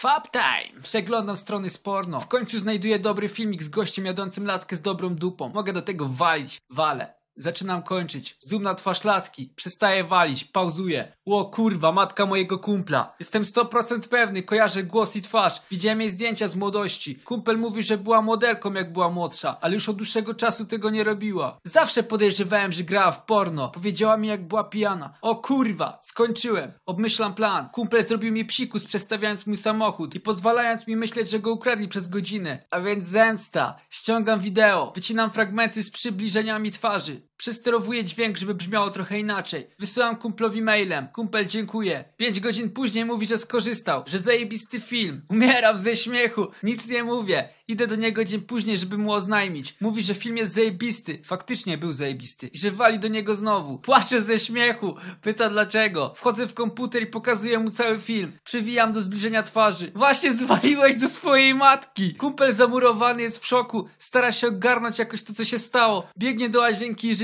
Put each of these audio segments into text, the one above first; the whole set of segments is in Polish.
Fab time! Przeglądam strony z porno. W końcu znajduję dobry filmik z gościem jadącym laskę z dobrą dupą. Mogę do tego walić. Walę. Zaczynam kończyć. Zoom na twarz laski. Przestaję walić. Pauzuję. Ło kurwa, matka mojego kumpla. Jestem 100% pewny, kojarzę głos i twarz. Widziałem jej zdjęcia z młodości. Kumpel mówi, że była modelką jak była młodsza, ale już od dłuższego czasu tego nie robiła. Zawsze podejrzewałem, że grała w porno. Powiedziała mi jak była pijana. O kurwa, skończyłem. Obmyślam plan. Kumpel zrobił mi psikus przestawiając mój samochód i pozwalając mi myśleć, że go ukradli przez godzinę. A więc zemsta. Ściągam wideo. Wycinam fragmenty z przybliżeniami twarzy. Przesterowuję dźwięk, żeby brzmiało trochę inaczej. Wysyłam kumplowi mailem. Kumpel dziękuję. Pięć godzin później mówi, że skorzystał, że zajebisty film. Umieram ze śmiechu. Nic nie mówię. Idę do niego dzień później, żeby mu oznajmić. Mówi, że film jest zajebisty. Faktycznie był zajebisty. I że wali do niego znowu. Płaczę ze śmiechu. Pyta dlaczego. Wchodzę w komputer i pokazuję mu cały film. Przywijam do zbliżenia twarzy. Właśnie zwaliłeś do swojej matki. Kumpel zamurowany jest w szoku. Stara się ogarnąć jakoś to, co się stało. Biegnie do łazienki i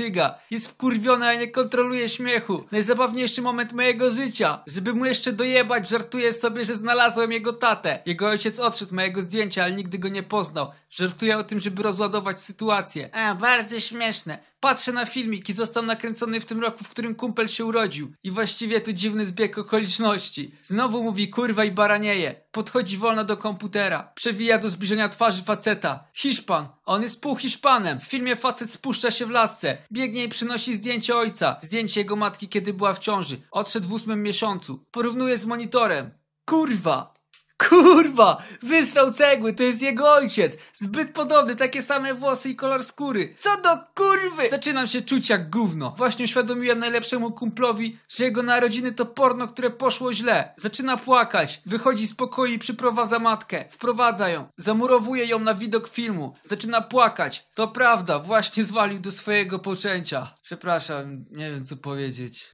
Jest wkurwiony, a nie kontroluje śmiechu. Najzabawniejszy moment mojego życia. Żeby mu jeszcze dojebać, żartuję sobie, że znalazłem jego tatę. Jego ojciec odszedł mojego zdjęcia, ale nigdy go nie poznał. Żartuję o tym, żeby rozładować sytuację. A, bardzo śmieszne. Patrzę na filmik i został nakręcony w tym roku, w którym kumpel się urodził. I właściwie to dziwny zbieg okoliczności. Znowu mówi kurwa i baranieje. Podchodzi wolno do komputera. Przewija do zbliżenia twarzy faceta. Hiszpan. On jest pół Hiszpanem. W filmie facet spuszcza się w lasce. Biegnie i przynosi zdjęcie ojca. Zdjęcie jego matki, kiedy była w ciąży. Odszedł w ósmym miesiącu. Porównuje z monitorem. Kurwa! Kurwa! Wysrał cegły, to jest jego ojciec! Zbyt podobny, takie same włosy i kolor skóry. Co do kurwy! Zaczynam się czuć jak gówno. Właśnie uświadomiłem najlepszemu kumplowi, że jego narodziny to porno, które poszło źle. Zaczyna płakać. Wychodzi z pokoju i przyprowadza matkę. Wprowadza ją. Zamurowuje ją na widok filmu. Zaczyna płakać. To prawda, właśnie zwalił do swojego poczęcia. Przepraszam, nie wiem co powiedzieć.